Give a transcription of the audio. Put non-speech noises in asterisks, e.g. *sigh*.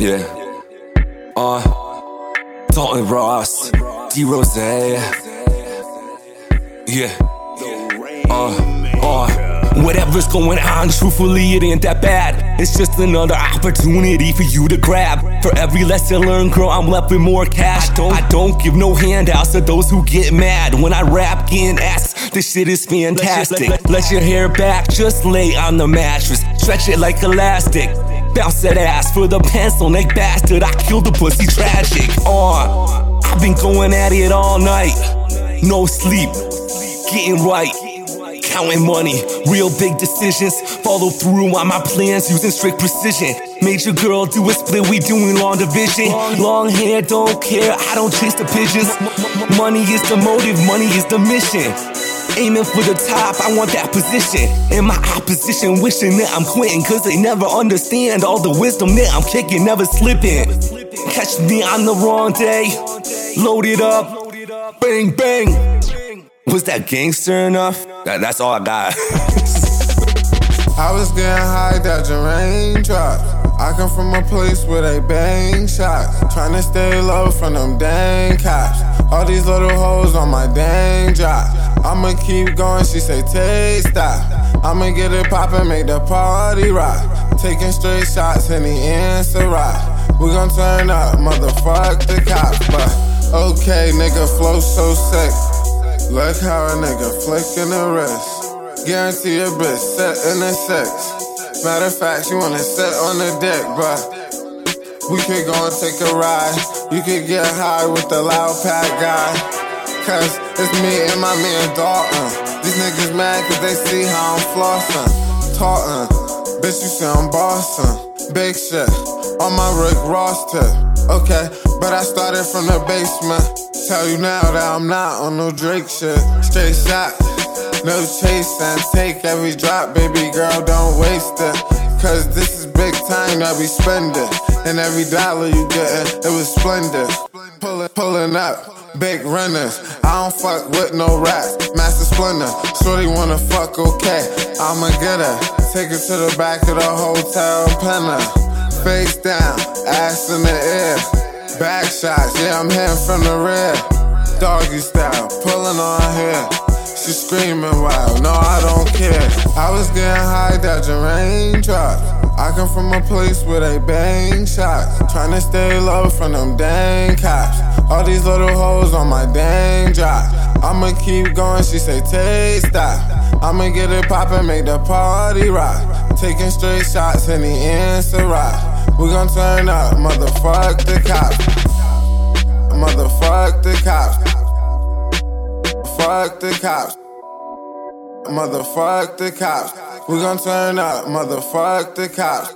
Yeah. Uh, Dalton Ross, D Rose. Yeah. Uh, uh, whatever's going on, truthfully, it ain't that bad. It's just another opportunity for you to grab. For every lesson learned, girl, I'm left with more cash. Don't, I don't give no handouts to those who get mad when I rap, getting ass. This shit is fantastic. Let, let, let your hair back, just lay on the mattress, stretch it like elastic. Bounce that ass for the pencil neck bastard. I killed the pussy tragic. Uh, I've been going at it all night. No sleep, getting right. Counting money, real big decisions. Follow through on my plans using strict precision. Made your girl do a split, we doing long division. Long hair, don't care, I don't chase the pigeons. Money is the motive, money is the mission. Aiming for the top, I want that position. And my opposition wishing that I'm quitting, cause they never understand all the wisdom that I'm kicking, never slipping. Catch me on the wrong day, load it up, bang, bang. Was that gangster enough? That, that's all I got. *laughs* I was getting high, dodging raindrops. I come from a place where they bang shots. Trying to stay low from them dang cops. All these little hoes on my dang drop. I'ma keep going, she say, take stop. I'ma get it poppin', make the party rock. Taking straight shots, Henny answer Ciroc. We gon' turn up, motherfuck the cops. But okay, nigga, flow so sick. Look how a nigga flicking the wrist. Guarantee a bitch set in the sex. Matter of fact, she wanna sit on the deck, but we could go and take a ride. You could get high with the loud pack guy. Cause it's me and my man Dalton. These niggas mad cause they see how I'm flossing. Talking, bitch, you see I'm bossing. Big shit on my Rick Ross tip. Okay, but I started from the basement. Tell you now that I'm not on no Drake shit. Straight shot, no chasing. Take every drop, baby girl, don't waste it. Cause this is big time that we spending. And every dollar you get, it was splendid. Pulling, pulling up, big runners. I don't fuck with no rats. Master Splinter, shorty wanna fuck, okay. I'ma get her. Take her to the back of the hotel, pin her. Face down, ass in the air. Back shots, yeah, I'm hitting from the rear. Doggy style, pulling on here. She screaming wild, no, I don't care. I was getting high, dodging raindrops. I come from a place where they bang shots. Trying to stay low from them dang cops. All these little hoes on my dang drop. I'ma keep going, she say, take stop. I'ma get it poppin', make the party rock. Taking straight shots, Henny and rock. We gon' turn up, motherfuck the cops. Motherfuck the cops. Fuck the cops. Motherfuck the cops. We gon' turn up, motherfuck the cops.